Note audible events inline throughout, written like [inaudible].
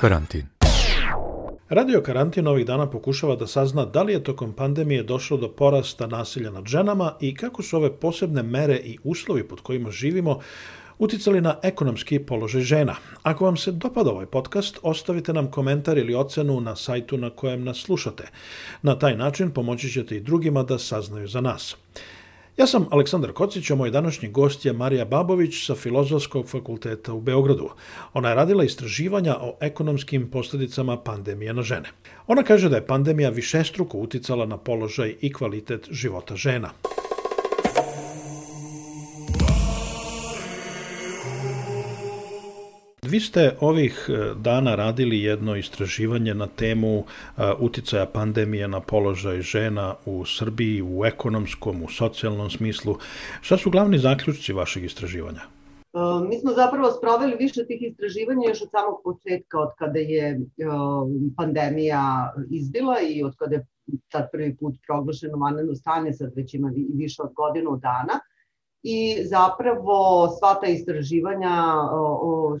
Karantin. Radio Karantin ovih dana pokušava da sazna da li je tokom pandemije došlo do porasta nasilja nad ženama i kako su ove posebne mere i uslovi pod kojima živimo uticali na ekonomski položaj žena. Ako vam se dopada ovaj podcast, ostavite nam komentar ili ocenu na sajtu na kojem nas slušate. Na taj način pomoći ćete i drugima da saznaju za nas. Ja sam Aleksandar Kocić, a moj današnji gost je Marija Babović sa Filozofskog fakulteta u Beogradu. Ona je radila istraživanja o ekonomskim posledicama pandemije na žene. Ona kaže da je pandemija višestruko uticala na položaj i kvalitet života žena. Vi ste ovih e, dana radili jedno istraživanje na temu e, uticaja pandemije na položaj žena u Srbiji, u ekonomskom, u socijalnom smislu. Šta su glavni zaključci vašeg istraživanja? E, mi smo zapravo sproveli više tih istraživanja još od samog početka, od kada je pandemija izbila i od kada je tad prvi put proglašeno vanredno stanje, sad već ima više od godinu dana i zapravo sva ta istraživanja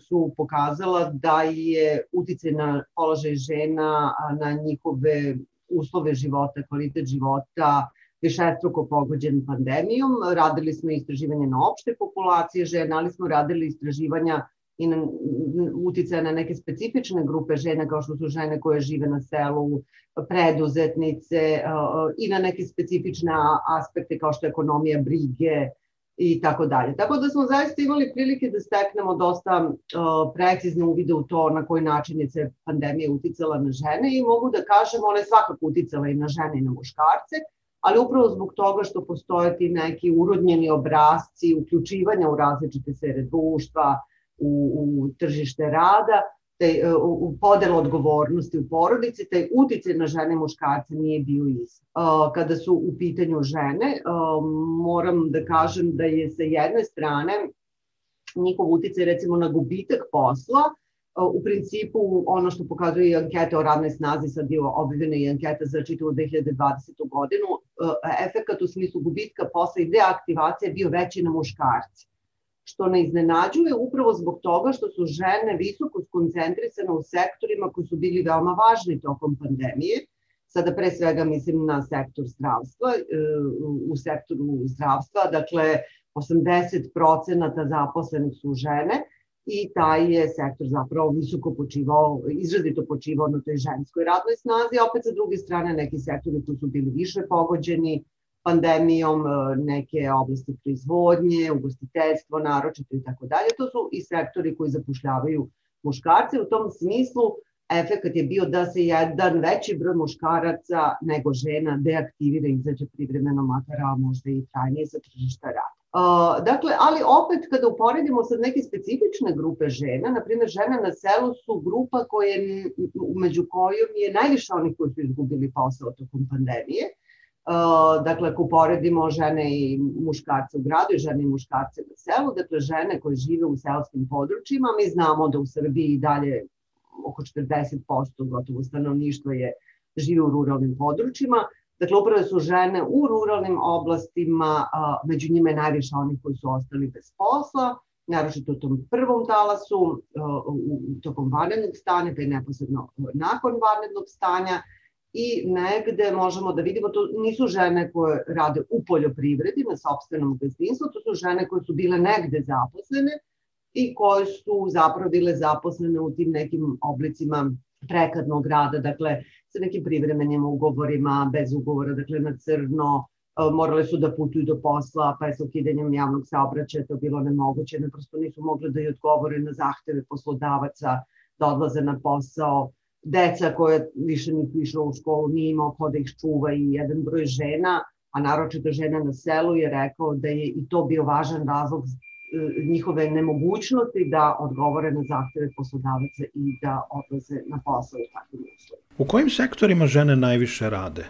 su pokazala da je uticaj na položaj žena, na njihove uslove života, kvalitet života, višestruko pogođen pandemijom. Radili smo istraživanje na opšte populacije žena, ali smo radili istraživanja i na uticaja na neke specifične grupe žena kao što su žene koje žive na selu, preduzetnice i na neke specifične aspekte kao što je ekonomija brige, i tako dalje. Tako da smo zaista imali prilike da steknemo dosta uh, precizne uvide u to na koji način je se pandemija uticala na žene i mogu da kažem ona je svakako uticala i na žene i na muškarce, ali upravo zbog toga što postoje ti neki urodnjeni obrazci uključivanja u različite sfere društva, u, u tržište rada, taj, e, u podelu odgovornosti u porodici, taj uticaj na žene i muškarce nije bio isti. Kada su u pitanju žene, moram da kažem da je sa jedne strane njihov uticaj recimo na gubitak posla, u principu ono što pokazuje i anketa o radnoj snazi, sad je objavljena i anketa za čitavu 2020. godinu, efekat u smislu gubitka posla i deaktivacije bio veći na muškarci što ne iznenađuje upravo zbog toga što su žene visoko skoncentrisane u sektorima koji su bili veoma važni tokom pandemije. Sada pre svega mislim na sektor zdravstva. E, u sektoru zdravstva, dakle, 80% zaposlenih su žene i taj je sektor zapravo visoko počivao, izrazito počivao na toj ženskoj radnoj snazi, a opet sa druge strane neki sektori koji su bili više pogođeni, pandemijom e, neke oblasti proizvodnje, ugostiteljstvo, naročito i tako dalje. To su i sektori koji zapošljavaju muškarce. U tom smislu efekat je bio da se jedan veći broj muškaraca nego žena deaktivira i izađe privremeno makar, a možda i trajnije sa tržišta rada. Uh, dakle, ali opet kada uporedimo sad neke specifične grupe žena, na primjer žene na selu su grupa koje, među kojom je najviše onih koji su izgubili posao tokom pandemije, dakle, ako uporedimo žene i muškarce u gradu i žene i muškarce na selu, dakle, žene koje žive u selskim područjima, mi znamo da u Srbiji dalje oko 40% gotovo stanovništva je žive u ruralnim područjima, Dakle, upravo su žene u ruralnim oblastima, a, među njima najviše onih koji su ostali bez posla, naročito u tom prvom talasu, a, u, u tokom vanrednog stanja, pa i neposredno nakon vanrednog stanja, i negde možemo da vidimo, to nisu žene koje rade u poljoprivredi, na sobstvenom gazdinstvu, to su žene koje su bile negde zaposlene i koje su zapravo bile zaposlene u tim nekim oblicima prekadnog rada, dakle sa nekim privremenim ugovorima, bez ugovora, dakle na crno, e, morale su da putuju do posla, pa je sa ukidanjem javnog saobraćaja to bilo nemoguće, ne prosto nisu mogli da i odgovore na zahteve poslodavaca da odlaze na posao, deca koje više nisu išla u školu, nije imao ko da ih čuva i jedan broj žena, a naročito žena na selu je rekao da je i to bio važan razlog e, njihove nemogućnosti da odgovore na zahteve poslodavaca i da odlaze na posao u takvim uslovima. U kojim sektorima žene najviše rade?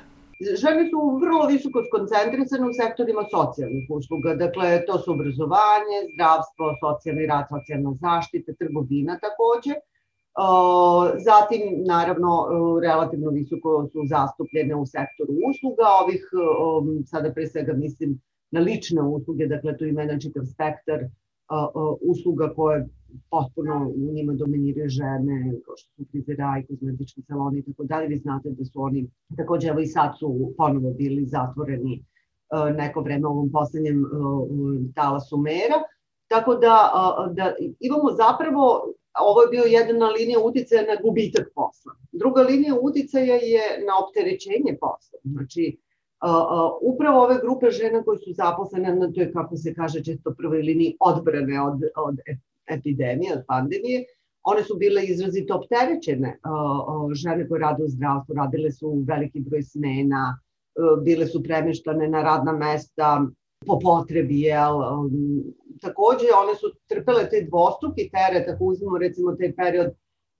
Žene su vrlo visoko skoncentrisane u sektorima socijalnih usluga, dakle to su obrazovanje, zdravstvo, socijalni rad, socijalna zaštita, trgovina takođe, Zatim, naravno, relativno visoko su zastupljene u sektoru usluga, ovih, sada pre svega mislim na lične usluge, dakle tu ima jedan čitav spektar usluga koje potpuno u njima dominiraju žene, kao što su frizeraj, kozmetički saloni i tako dalje. Vi znate da su oni, takođe evo i sad su ponovo bili zatvoreni neko vreme ovom poslednjem talasu mera. Tako da, da imamo zapravo, ovo je bio jedna linija uticaja na gubitak posla. Druga linija uticaja je na opterećenje posla. Znači, upravo ove grupe žena koje su zaposlene na toj, kako se kaže često, prvoj liniji odbrane od, od epidemije, od pandemije, one su bile izrazito opterećene. Žene koje rade u zdravstvu radile su veliki broj smena, bile su premeštane na radna mesta po potrebi, jel? Takođe, one su trpele te dvostruki teret, ako uzmemo recimo taj period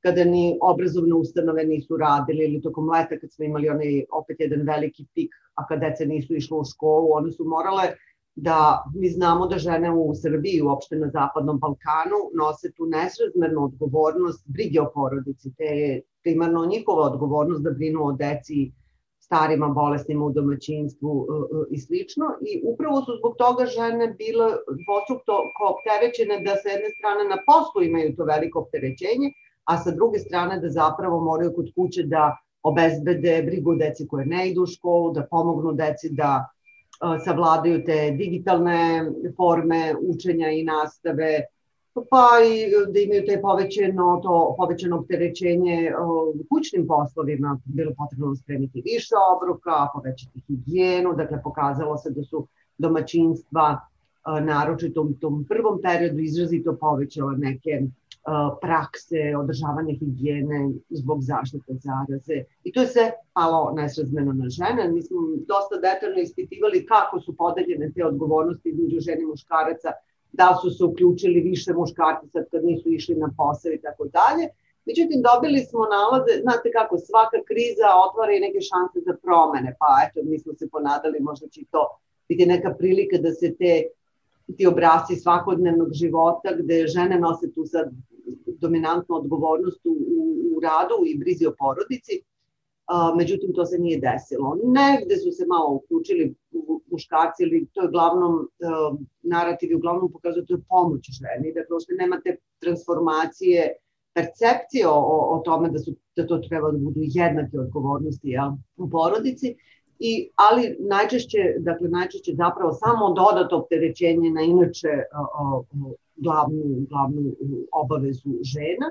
kada ni obrazovne ustanove nisu radili ili tokom leta kad smo imali onaj opet jedan veliki pik, a kad deca nisu išle u školu, one su morale da mi znamo da žene u Srbiji, uopšte na Zapadnom Balkanu, nose tu nesrazmernu odgovornost brige o porodici, te primarno njihova odgovornost da brinu o deci starima, bolesnima u domaćinstvu e, e, i slično. I upravo su zbog toga žene bile dvostrukto opterećene da sa jedne strane na poslu imaju to veliko opterećenje, a sa druge strane da zapravo moraju kod kuće da obezbede brigu deci koje ne idu u školu, da pomognu deci da e, savladaju te digitalne forme učenja i nastave, pa i da imaju te povećeno, to povećeno opterećenje kućnim poslovima, bilo potrebno spremiti više obroka, povećati higijenu, dakle pokazalo se da su domaćinstva naročito u tom prvom periodu izrazito povećala neke prakse, održavanja higijene zbog zaštite zaraze. I to je sve palo nesrazmeno na žene. Mi smo dosta detaljno ispitivali kako su podeljene te odgovornosti između žene i muškaraca da su se uključili više muškarci sad kad nisu išli na posao i tako dalje. Međutim, dobili smo nalaze, znate kako, svaka kriza otvara i neke šanse za promene, pa eto, mi smo se ponadali, možda će to biti neka prilika da se te ti obrasci svakodnevnog života gde žene nose tu sad dominantnu odgovornost u, u, u radu i brizi o porodici, a, međutim to se nije desilo. Negde su se malo uključili muškarci ili to je uglavnom uh, narativ uglavnom pokazuje da to je pomoć ženi, da prosto nemate transformacije, percepcije o, o tome da, su, da to treba da budu jednake odgovornosti ja, u porodici. I, ali najčešće, dakle najčešće zapravo samo dodato opterećenje na inače o, o, glavnu, glavnu obavezu žena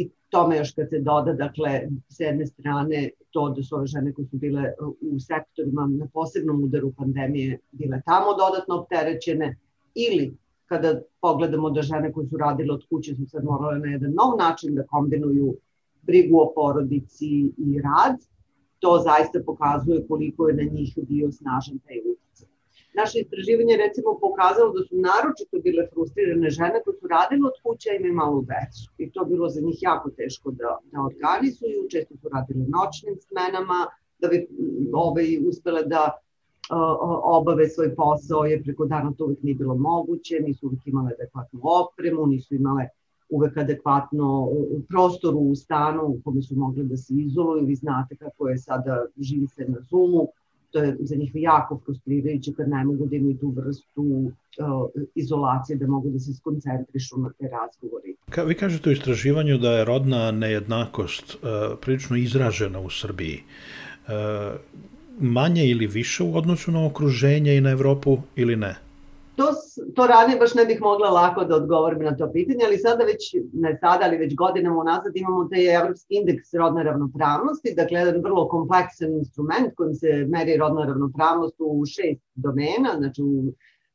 i tome još kad se doda, dakle, s jedne strane to da su ove žene koje su bile u sektorima na posebnom udaru pandemije bile tamo dodatno opterećene ili kada pogledamo da žene koje su radile od kuće su sad morale na jedan nov način da kombinuju brigu o porodici i rad, to zaista pokazuje koliko je na njih bio snažan taj utjecaj. Naše istraživanje recimo pokazalo da su naročito bile frustrirane žene koje su radile od kuće, imaju malu decu. I to bilo za njih jako teško da, da organizuju, često su radile noćnim smenama, da bi ovaj, uspele da obave svoj posao, jer preko dana to uvek nije bilo moguće, nisu uvek imale adekvatnu opremu, nisu imale uvek adekvatno u prostoru u stanu u kome su mogli da se izoluju. Vi znate kako je sada, živi se na Zoomu, to je za njih jako frustrirajuće kad ne mogu da imaju tu vrstu uh, izolacije, da mogu da se skoncentrišu na te razgovori. Ka, vi kažete u istraživanju da je rodna nejednakost uh, prilično izražena u Srbiji. Uh, manje ili više u odnosu na okruženje i na Evropu ili ne? To, to ranije baš ne bih mogla lako da odgovorim na to pitanje, ali sada već, ne sada, ali već godinama unazad imamo taj evropski indeks rodne ravnopravnosti, dakle jedan vrlo kompleksan instrument kojim se meri rodna ravnopravnost u šest domena, znači u,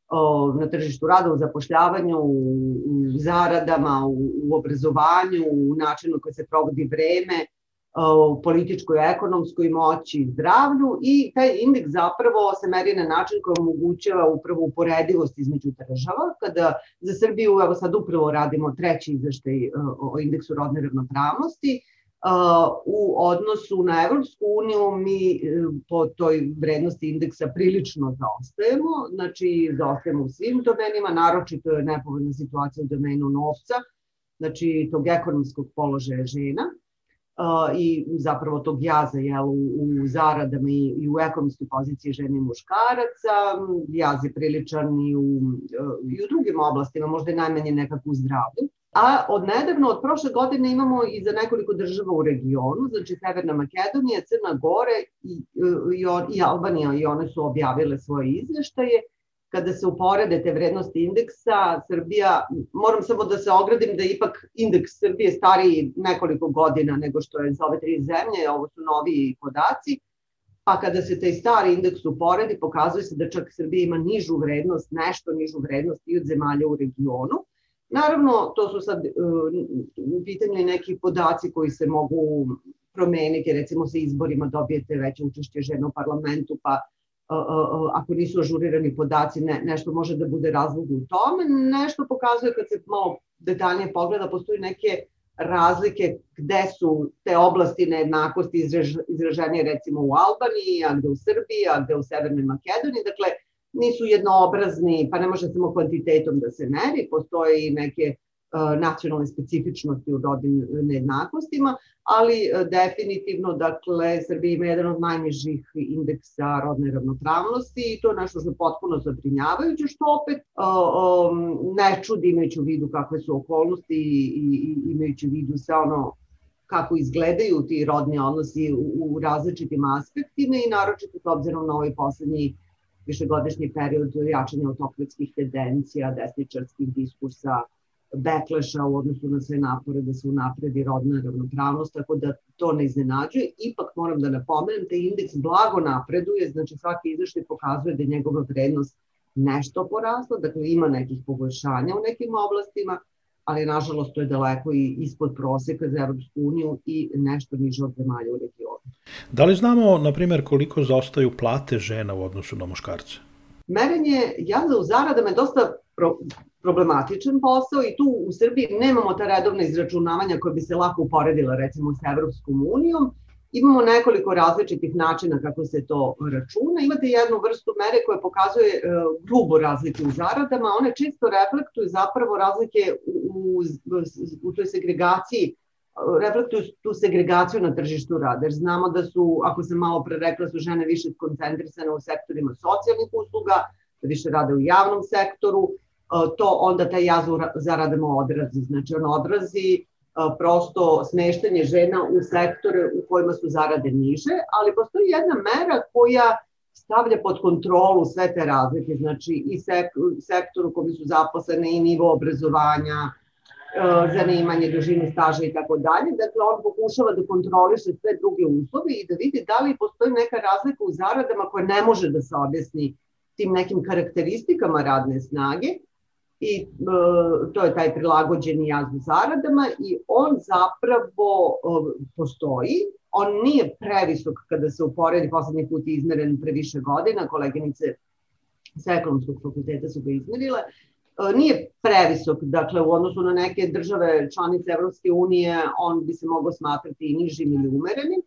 o, na tržištu rada, u zapošljavanju, u, u zaradama, u, u obrazovanju, u načinu koji se provodi vreme, u političkoj, ekonomskoj moći i zdravlju i taj indeks zapravo se meri na način koji omogućava upravo uporedivost između država. Kada za Srbiju, evo sad upravo radimo treći izveštaj o indeksu rodne ravnopravnosti, u odnosu na Evropsku uniju mi e, po toj vrednosti indeksa prilično zaostajemo, znači zaostajemo u svim domenima, naročito je nepovoljna situacija u domenu novca, znači tog ekonomskog položaja žena i zapravo tog jaza jel, u, u zaradama i, i u ekonomskoj poziciji žene i muškaraca, jaz je priličan i u, i u drugim oblastima, možda i najmanje nekako u zdravlju. A od nedavno, od prošle godine imamo i za nekoliko država u regionu, znači Severna Makedonija, Crna Gore i, i, i Albanija i one su objavile svoje izveštaje. Kada se uporede te vrednosti indeksa, Srbija, moram samo da se ogradim da ipak indeks Srbije stariji nekoliko godina nego što je za ove tri zemlje, ovo su novi podaci, pa kada se taj stari indeks uporedi, pokazuje se da čak Srbija ima nižu vrednost, nešto nižu vrednost i od zemalja u regionu. Naravno, to su sad uh, u pitanju i neki podaci koji se mogu promeniti, recimo sa izborima dobijete veće učešće žena u parlamentu, pa uh, uh, ako nisu ažurirani podaci, ne, nešto može da bude razlog u tome. Nešto pokazuje kad se malo detaljnije pogleda, postoji neke razlike gde su te oblasti nejednakosti izraženije recimo u Albaniji, a gde u Srbiji, a gde u Severnoj Makedoniji. Dakle, nisu jednoobrazni, pa ne može samo kvantitetom da se meri, postoje i neke nacionalne specifičnosti u rodnim nejednakostima, ali uh, definitivno, dakle, Srbija ima jedan od najnižih indeksa rodne ravnopravnosti i to je nešto što je potpuno zabrinjavajuće, što opet ne čudi imajući u vidu kakve su okolnosti i, i imajući u vidu sve ono kako izgledaju ti rodni odnosi u, u različitim aspektima i naročito s obzirom na ovaj poslednji višegodišnji period jačanja autokratskih tendencija, desničarskih diskursa, bekleša u odnosu na sve napore da se unapredi rodna ravnopravnost, tako da to ne iznenađuje. Ipak moram da napomenem, taj indeks blago napreduje, znači svaki izveštaj pokazuje da je njegova vrednost nešto porasla, dakle ima nekih poboljšanja u nekim oblastima, ali nažalost to je daleko i ispod proseka za Evropsku uniju i nešto niže od zemalja u regionu. Da li znamo, na primjer, koliko zaostaju plate žena u odnosu na muškarce? Merenje jaza u zaradama je dosta pro, problematičan posao i tu u Srbiji nemamo ta redovna izračunavanja koja bi se lako uporedila recimo sa Evropskom unijom, Imamo nekoliko različitih načina kako se to računa. Imate jednu vrstu mere koja pokazuje e, grubo razlike u zaradama. One čisto reflektuju zapravo razlike u, u, u toj segregaciji reflektuju tu segregaciju na tržištu rada, jer znamo da su, ako sam malo pre rekla, su žene više skoncentrisane u sektorima socijalnih usluga, da više rade u javnom sektoru, to onda taj jaz zaradama odrazi. Znači, on odrazi prosto smeštanje žena u sektore u kojima su zarade niže, ali postoji jedna mera koja stavlja pod kontrolu sve te razlike, znači i sektor u kojem su zaposlene i nivo obrazovanja, zanimanje, dužine staža i tako dalje. Dakle, on pokušava da kontroliše sve druge uslove i da vidi da li postoji neka razlika u zaradama koja ne može da se objasni tim nekim karakteristikama radne snage, i e, to je taj prilagođeni jaz u zaradama i on zapravo e, postoji, on nije previsok kada se uporedi, poslednji put izmeren pre više godina, koleginice sa ekonomskog fakulteta su ga izmerile, e, nije previsok, dakle u odnosu na neke države članice Evropske unije on bi se mogao smatrati i nižim ili umerenim,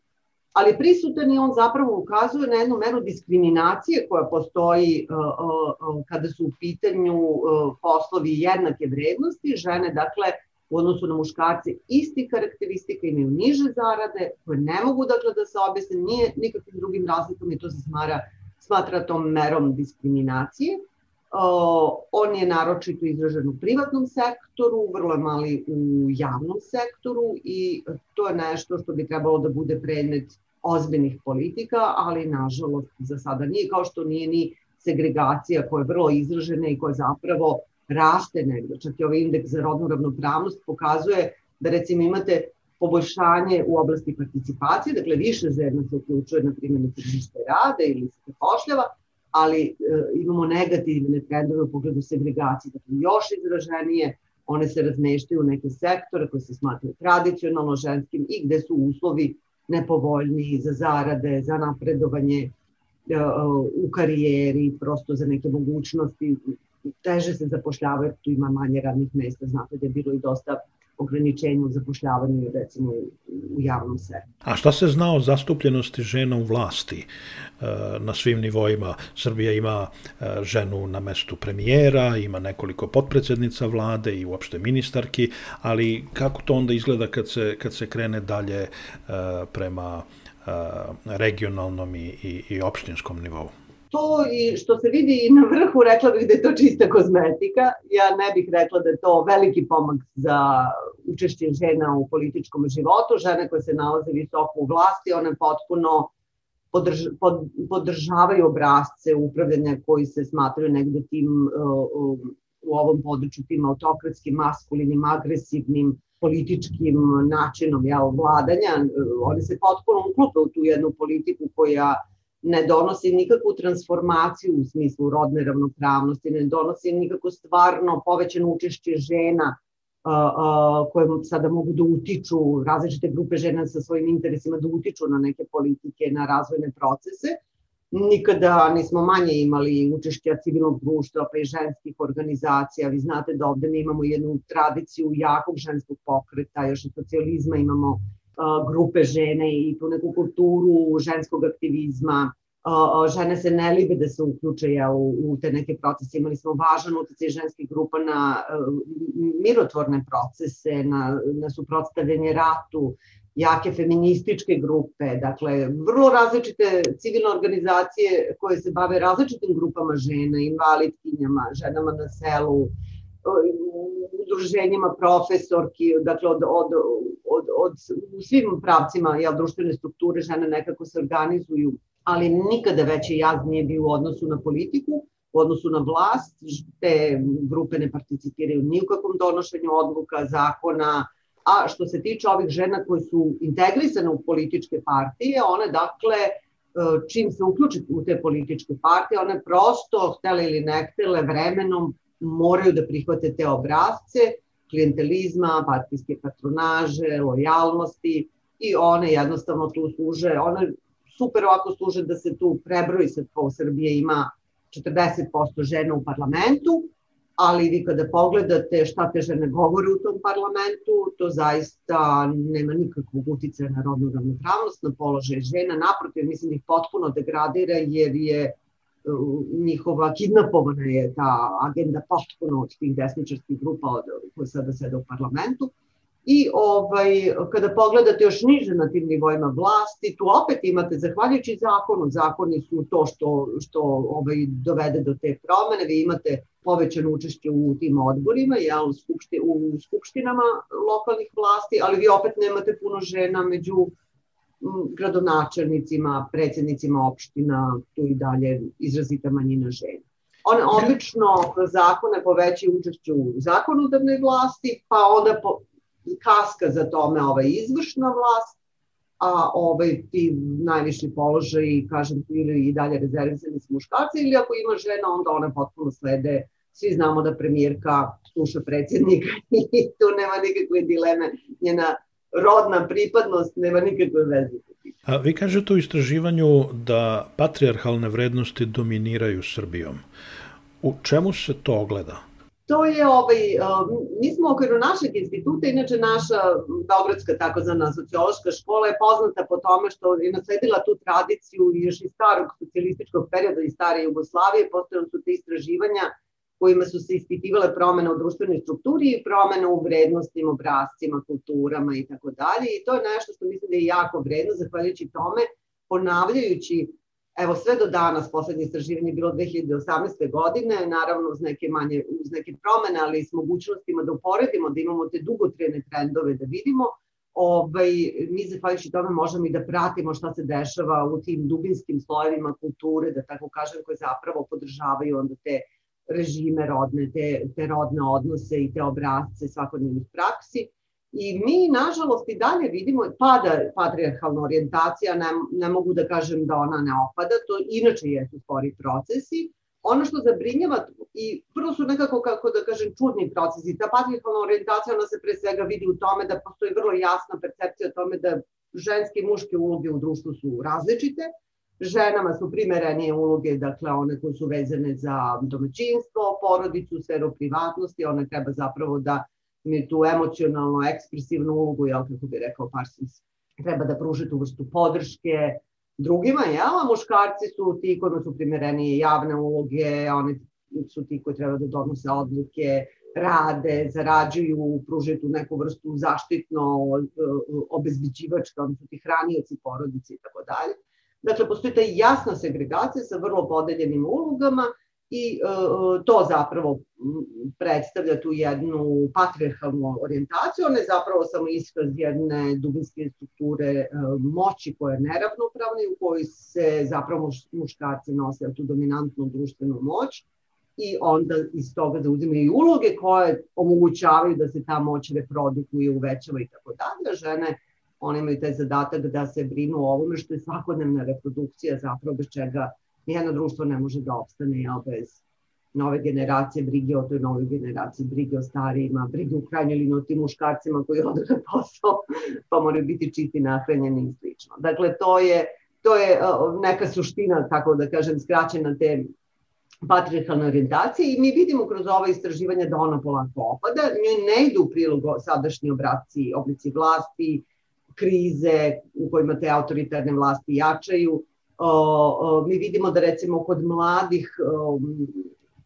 ali prisutan i on zapravo ukazuje na jednu meru diskriminacije koja postoji uh, uh, uh, kada su u pitanju poslovi jednake vrednosti. Žene, dakle, u odnosu na muškarce isti karakteristika imaju niže zarade, koje ne mogu dakle da se objasne nije nikakvim drugim razlikom i to se smara, smatra tom merom diskriminacije. On je naročito izražen u privatnom sektoru, vrlo je mali u javnom sektoru i to je nešto što bi trebalo da bude predmet ozbiljnih politika, ali nažalost za sada nije kao što nije ni segregacija koja je vrlo izražena i koja zapravo raste negde. Čak i ovaj indeks za rodnu ravnopravnost pokazuje da recimo imate poboljšanje u oblasti participacije, dakle više žena se uključuje na primjer na tržište rada ili se pošljava, ali e, imamo negativne trendove u pogledu segregacije, dakle još izraženije, one se razmeštaju u neke sektore koje se smatruju tradicionalno ženskim i gde su uslovi nepovoljniji za zarade, za napredovanje e, u karijeri, prosto za neke mogućnosti, teže se zapošljavaju, tu ima manje radnih mesta, znate da je bilo i dosta ograničenja u zapošljavanju recimo u javnom sektoru. A šta se zna o zastupljenosti žena u vlasti e, na svim nivoima? Srbija ima e, ženu na mestu premijera, ima nekoliko potpredsednica vlade i uopšte ministarki, ali kako to onda izgleda kad se, kad se krene dalje e, prema regionalnom i, i, i opštinskom nivou? To i što se vidi i na vrhu, rekla bih da je to čista kozmetika. Ja ne bih rekla da je to veliki pomak za učešće žena u političkom životu. Žene koje se nalaze visoko u vlasti, one potpuno podrž, pod, podržavaju obrazce upravljanja koji se smatraju negde tim u ovom području tim autokratskim, maskulinim, agresivnim, političkim načinom ja, vladanja. Oni se potpuno uklope u tu jednu politiku koja ne donosi nikakvu transformaciju u smislu rodne ravnopravnosti, ne donosi nikako stvarno povećano učešće žena koje sada mogu da utiču, različite grupe žena sa svojim interesima da utiču na neke politike, na razvojne procese. Nikada nismo manje imali učešća civilnog društva pa i ženskih organizacija. Vi znate da ovde mi imamo jednu tradiciju jakog ženskog pokreta, još od socijalizma imamo grupe žene i tu neku kulturu ženskog aktivizma. Žene se ne libe da se uključe u, u te neke procese. Imali smo važan utjecaj ženskih grupa na mirotvorne procese, na, na suprotstavljanje ratu, jake feminističke grupe, dakle, vrlo različite civilne organizacije koje se bave različitim grupama žena, invalidkinjama, ženama na selu, udruženjima profesorki, dakle od, od, od, od u svim pravcima jel, društvene strukture žene nekako se organizuju, ali nikada veći jaz nije bio u odnosu na politiku, u odnosu na vlast, te grupe ne participiraju ni u kakvom donošenju odluka, zakona, a što se tiče ovih žena koji su integrisane u političke partije, one dakle čim se uključe u te političke partije, one prosto, htele ili ne htele, vremenom moraju da prihvate te obrazce klijentelizma, partijske patronaže, lojalnosti i one jednostavno tu služe, one super ovako služe da se tu prebroji sad po Srbije ima 40% žena u parlamentu, ali vi kada pogledate šta te žene govore u tom parlamentu, to zaista nema nikakvog uticaja na rodnu ravnopravnost, na položaj žena, naprotiv, mislim da ih potpuno degradira jer je njihova kidnapovana je ta agenda potpuno od tih desničarskih grupa od, koje sada sede u parlamentu. I ovaj, kada pogledate još niže na tim nivoima vlasti, tu opet imate, zahvaljujući zakonu, zakoni su to što, što ovaj, dovede do te promene, vi imate povećano učešće u tim odborima, u, skupšti, u skupštinama lokalnih vlasti, ali vi opet nemate puno žena među gradonačelnicima, predsednicima opština, tu i dalje izrazita manjina žena. One obično kroz zakone povećaju učešću u zakonodavnoj vlasti, pa onda po, kaska za tome ovaj izvršna vlast, a ovaj ti najviši položaj, kažem, ili i dalje rezervisani su muškarci, ili ako ima žena, onda one potpuno slede svi znamo da premijerka sluša predsjednika [laughs] i tu nema nikakve dileme. Njena rodna pripadnost nema nikakve veze. A vi kažete u istraživanju da patrijarhalne vrednosti dominiraju Srbijom. U čemu se to ogleda? To je, ovaj, mi smo u okviru našeg instituta, inače naša Beogradska takozvana sociološka škola je poznata po tome što je nasledila tu tradiciju još iz starog socijalističkog perioda i stare Jugoslavije, postojali su te istraživanja kojima su se ispitivale promene u društvenoj strukturi i promene u vrednostima, obrazcima, kulturama i tako dalje. I to je nešto što mislim da je jako vredno, zahvaljujući tome, ponavljajući Evo sve do danas, poslednje istraživanje je bilo 2018. godine, naravno uz neke manje, uz neke promene, ali s mogućnostima da uporedimo, da imamo te dugotrene trendove da vidimo, ovaj, mi zahvaljujući tome možemo i da pratimo šta se dešava u tim dubinskim slojevima kulture, da tako kažem, koje zapravo podržavaju onda te režime rodne, te, te rodne odnose i te obrazce svakodnevnih praksi. I mi, nažalost, i dalje vidimo pada patriarhalna orijentacija, ne, ne mogu da kažem da ona ne opada, to inače jesu spori procesi. Ono što zabrinjava, i prvo su nekako, kako da kažem, čudni procesi. Ta patriarhalna orijentacija, ona se pre svega vidi u tome da postoji vrlo jasna percepcija o tome da ženske i muške uloge u društvu su različite, Ženama su primerenije uloge, dakle one koje su vezane za domaćinstvo, porodicu, sferu privatnosti, one treba zapravo da mi tu emocionalno, ekspresivnu ulogu, jel, kako bi rekao Parsons, treba da pruže tu vrstu podrške drugima, jel, a muškarci su ti kojima su primerenije javne uloge, oni su ti koji treba da donose odluke, rade, zarađuju, pružaju tu neku vrstu zaštitno obezbeđivačka, oni su ti hranioci porodice i tako dalje. Dakle, postoji ta jasna segregacija sa vrlo podeljenim ulogama i uh, to zapravo predstavlja tu jednu patriarchalnu orijentaciju, ona je zapravo samo iskaz jedne dubinske strukture uh, moći koja je neravnopravna i u kojoj se zapravo muškarci nose tu dominantnu društvenu moć i onda iz toga da uzimaju i uloge koje omogućavaju da se ta moć reprodukuje, uvećava i tako dalje. Žene one imaju taj zadatak da se brinu o ovome što je svakodnevna reprodukcija zapravo bez čega nijedno društvo ne može da opstane ja, bez nove generacije, brige o toj nove generaciji, brige o starijima, brige u krajnjoj o tim muškarcima koji odu na posao, [laughs] pa moraju biti čiti, nahranjeni i slično. Dakle, to je, to je neka suština, tako da kažem, skraćena te patriarchalne orijentacije i mi vidimo kroz ova istraživanja da ona polako opada, njoj ne idu u prilog sadašnji obraci, oblici vlasti, krize u kojima te autoritarne vlasti jačaju, mi vidimo da recimo kod mladih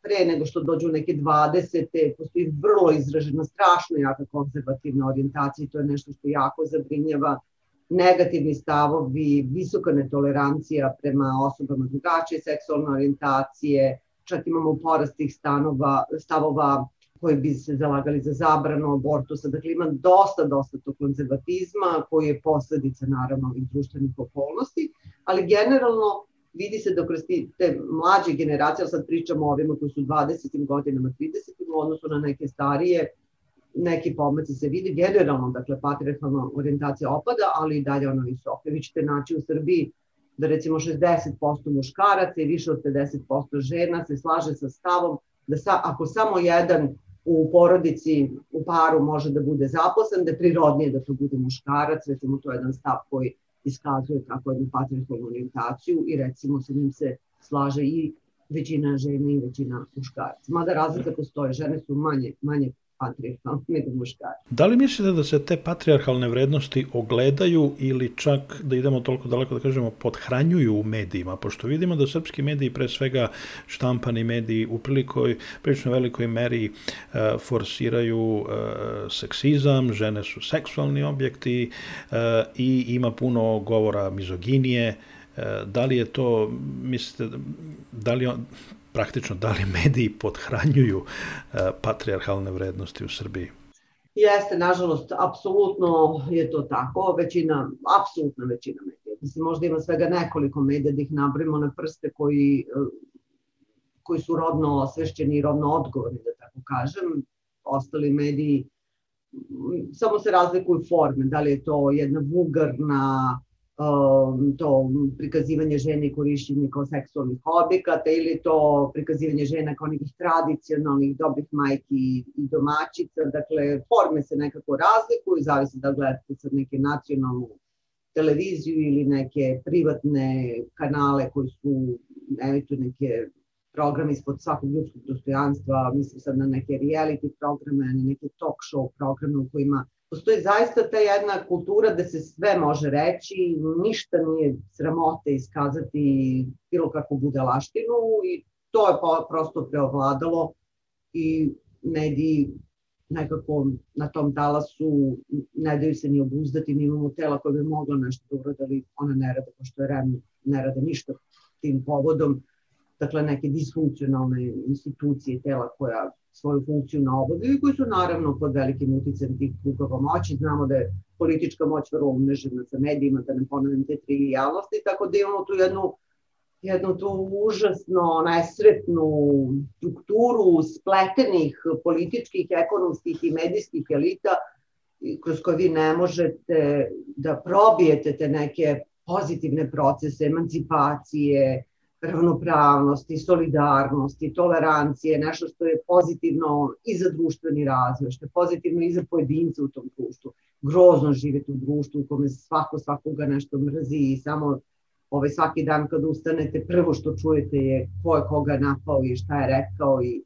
pre nego što dođu neke 20. postoji vrlo izražena, strašno jaka konzervativna orijentacija i to je nešto što jako zabrinjava negativni stavovi, visoka netolerancija prema osobama drugačije seksualne orijentacije, čak imamo porast tih stanova, stavova koji bi se zalagali za zabranu abortusa. Dakle, ima dosta, dosta tog konzervatizma koji je posledica naravno ovih društvenih okolnosti, ali generalno vidi se da kroz te mlađe generacije, sad pričamo o ovima koji su 20. godinama, 30. u odnosu na neke starije, neki pomaci se vidi generalno, dakle patriarchalna orijentacija opada, ali i dalje ona visoka. Vi ćete naći u Srbiji da recimo 60% muškaraca i više od 50% žena se slaže sa stavom da sa, ako samo jedan u porodici, u paru može da bude zaposlen, da je prirodnije da to bude muškarac, recimo to je jedan stav koji iskazuje tako jednu patriarchalnu orijentaciju i recimo sa njim se slaže i većina žena i većina muškaraca. Mada razlika postoje, žene su manje, manje patrijarhalne [laughs] nego muškarci. Da li mislite da se te patrijarhalne vrednosti ogledaju ili čak da idemo toliko daleko da kažemo podhranjuju u medijima, pošto vidimo da srpski mediji, pre svega štampani mediji, u prilikoj, prilično velikoj meri e, forsiraju e, seksizam, žene su seksualni objekti e, i ima puno govora mizoginije, e, da li je to, mislite, da li on, praktično da li mediji podhranjuju e, patrijarhalne vrednosti u Srbiji? Jeste, nažalost, apsolutno je to tako. Većina, apsolutna većina medija. Mislim, možda ima svega nekoliko medija da ih nabrimo na prste koji, e, koji su rodno osvešćeni i rodno odgovorni, da tako kažem. Ostali mediji samo se razlikuju forme, da li je to jedna vulgarna to prikazivanje žene i korišćenje kao seksualnih objekata ili to prikazivanje žena kao nekih tradicionalnih dobrih majki i domaćica. Dakle, forme se nekako razlikuju, zavisi da gledate sad neke nacionalnu televiziju ili neke privatne kanale koji su emituju neke programe ispod svakog ljudskog dostojanstva, mislim sad na neke reality programe, na neke talk show programe u kojima postoji zaista ta jedna kultura da se sve može reći, ništa nije sramote iskazati bilo kakvu budalaštinu i to je prosto preovladalo i mediji nekako na tom talasu ne daju se ni obuzdati, ni imamo tela koje bi mogla nešto da ali ona ne rada, pošto je REM ne rada ništa tim povodom. Dakle, neke disfunkcionalne institucije tela koja svoju funkciju na obavljaju i koji su naravno pod velikim uticajem tih krugova moći. Znamo da je politička moć vrlo umnežena sa medijima, da ne ponavljam te trivialnosti, tako da imamo tu jednu jednu tu užasno nesretnu strukturu spletenih političkih, ekonomskih i medijskih elita kroz koje vi ne možete da probijete te neke pozitivne procese emancipacije, ravnopravnosti, solidarnosti, tolerancije, nešto što je pozitivno i za društveni razvoj, što je pozitivno i za pojedince u tom društvu. Grozno živeti u društvu u kome svako svakoga nešto mrzi i samo ovaj, svaki dan kad ustanete prvo što čujete je ko je koga napao i šta je rekao i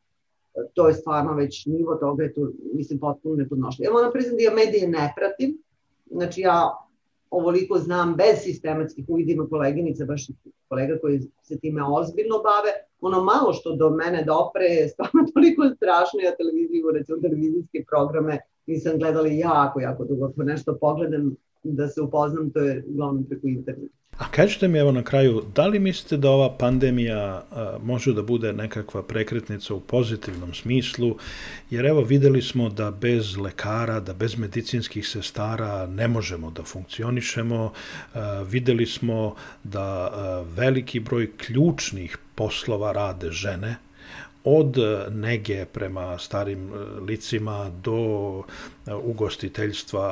e, to je stvarno već nivo toga je to, mislim, potpuno nepodnošljivo. Ja moram priznati da ja medije ne pratim, znači ja ovoliko znam bez sistematskih uvidima koleginica, baš kolega koji se time ozbiljno bave, ono malo što do mene dopre je stvarno [laughs] toliko strašno, ja televiziju, recimo televizijske programe nisam gledala jako, jako dugo, ako nešto pogledam, da se upoznam, to je uglavnom preko interneta. A kažete mi evo na kraju, da li mislite da ova pandemija a, može da bude nekakva prekretnica u pozitivnom smislu, jer evo videli smo da bez lekara, da bez medicinskih sestara ne možemo da funkcionišemo, a, videli smo da a, veliki broj ključnih poslova rade žene, od e, nege prema starim e, licima do e, ugostiteljstva,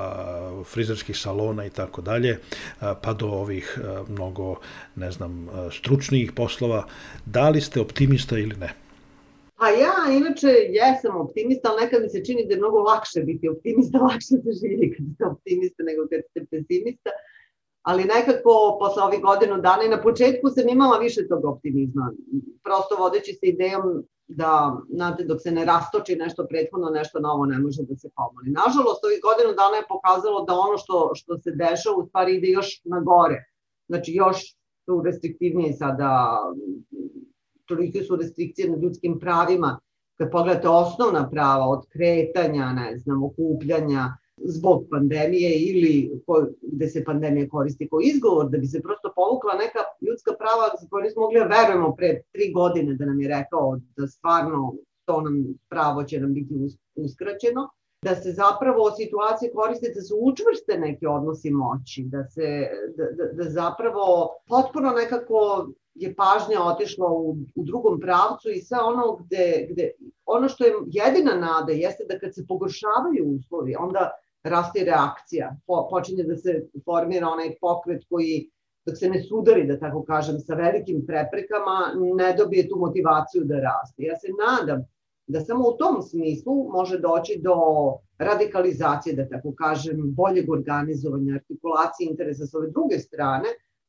frizerskih salona i tako dalje, pa do ovih mnogo, ne znam, stručnijih poslova. Da li ste optimista ili ne? Pa ja inače jesam optimista, ali nekad mi se čini da je mnogo lakše biti optimista, [laughs] lakše se živi kad ste optimista nego kad ste pesimista. Ali nekako posle ovih godinu dana i na početku sam imala više tog optimizma. Prosto vodeći se idejom da, znate, dok se ne rastoči nešto prethodno, nešto novo ne može da se pomoli. Nažalost, ovih godinu dana je pokazalo da ono što, što se dešava u stvari ide još na gore. Znači, još su restriktivnije sada, tolike su restrikcije na ljudskim pravima. Kad pogledate osnovna prava od kretanja, ne znam, okupljanja, zbog pandemije ili ko, gde se pandemija koristi kao izgovor, da bi se prosto povukla neka ljudska prava za koje nismo mogli da verujemo pre tri godine da nam je rekao da stvarno to nam pravo će nam biti uskraćeno, da se zapravo situacije koriste da se učvrste neki odnosi moći, da se da, da, da zapravo potpuno nekako je pažnja otišla u, u drugom pravcu i sve ono gde, gde ono što je jedina nada jeste da kad se pogoršavaju uslovi, onda raste reakcija, po, počinje da se formira onaj pokret koji dok se ne sudari, da tako kažem, sa velikim preprekama, ne dobije tu motivaciju da raste. Ja se nadam da samo u tom smislu može doći do radikalizacije, da tako kažem, boljeg organizovanja, artikulacije interesa sa ove druge strane,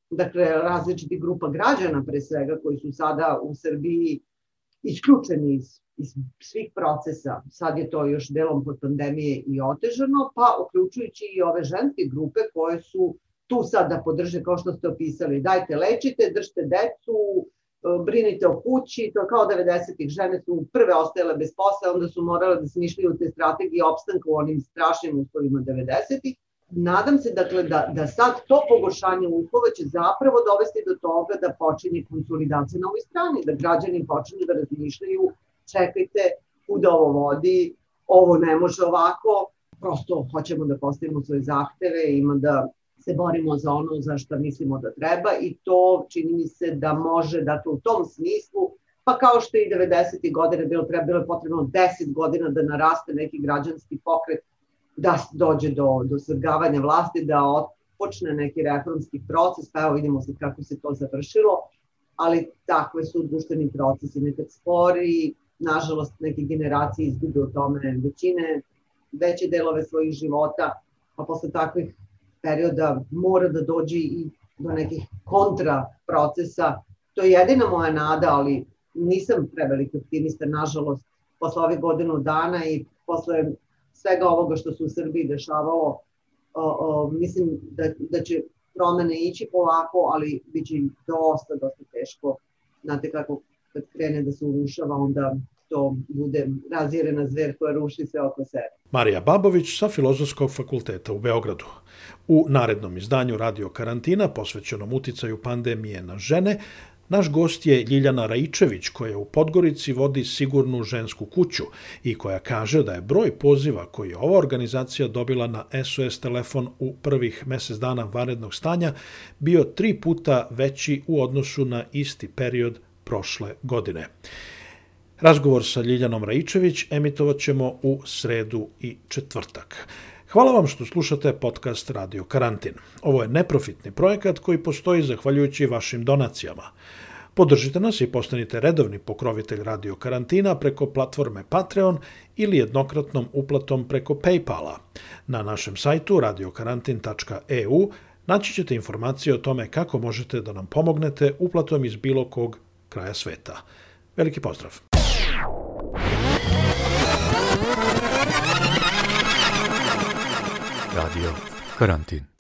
dakle različiti grupa građana pre svega koji su sada u Srbiji isključeni iz iz svih procesa, sad je to još delom pod pandemije i otežano, pa uključujući i ove ženske grupe koje su tu sad da podrže kao što ste opisali, dajte lečite, držite decu, e, brinite o kući, to je kao 90-ih, žene su prve ostajale bez posla, onda su morale da smišljaju te strategije opstanka u onim strašnim uslovima 90-ih. Nadam se dakle da, da sad to pogoršanje uslova će zapravo dovesti do toga da počinje konsolidacija na ovoj strani, da građani počinju da razmišljaju čekajte, kuda ovo vodi, ovo ne može ovako, prosto hoćemo da postavimo svoje zahteve, ima da se borimo za ono za što mislimo da treba i to čini mi se da može, dakle u tom smislu, pa kao što i 90. godine bilo, treba, bilo je potrebno 10 godina da naraste neki građanski pokret, da dođe do, do svrgavanja vlasti, da počne neki reformski proces, pa evo vidimo sad kako se to završilo, ali takve su društveni procesi, nekad spori, nažalost neke generacije izgube u tome većine, veće delove svojih života, pa posle takvih perioda mora da dođe i do nekih kontra procesa. To je jedina moja nada, ali nisam preveliki optimista, nažalost, posle ovih godinu dana i posle svega ovoga što se u Srbiji dešavalo, o, o, mislim da, da će promene ići polako, ali bit će dosta, dosta teško. Znate kako kad krene da se urušava, onda to bude razjerena zver koja ruši sve oko sebe. Marija Babović sa Filozofskog fakulteta u Beogradu. U narednom izdanju Radio Karantina, posvećenom uticaju pandemije na žene, Naš gost je Ljiljana Raičević, koja u Podgorici vodi sigurnu žensku kuću i koja kaže da je broj poziva koji je ova organizacija dobila na SOS telefon u prvih mesec dana vanrednog stanja bio tri puta veći u odnosu na isti period prošle godine. Razgovor sa Ljiljanom Raičević emitovat ćemo u sredu i četvrtak. Hvala vam što slušate podcast Radio Karantin. Ovo je neprofitni projekat koji postoji zahvaljujući vašim donacijama. Podržite nas i postanite redovni pokrovitelj Radio Karantina preko platforme Patreon ili jednokratnom uplatom preko Paypala. Na našem sajtu radiokarantin.eu naći ćete informacije o tome kako možete da nam pomognete uplatom iz bilo kog kraja sveta. Veliki pozdrav! Radio Karantin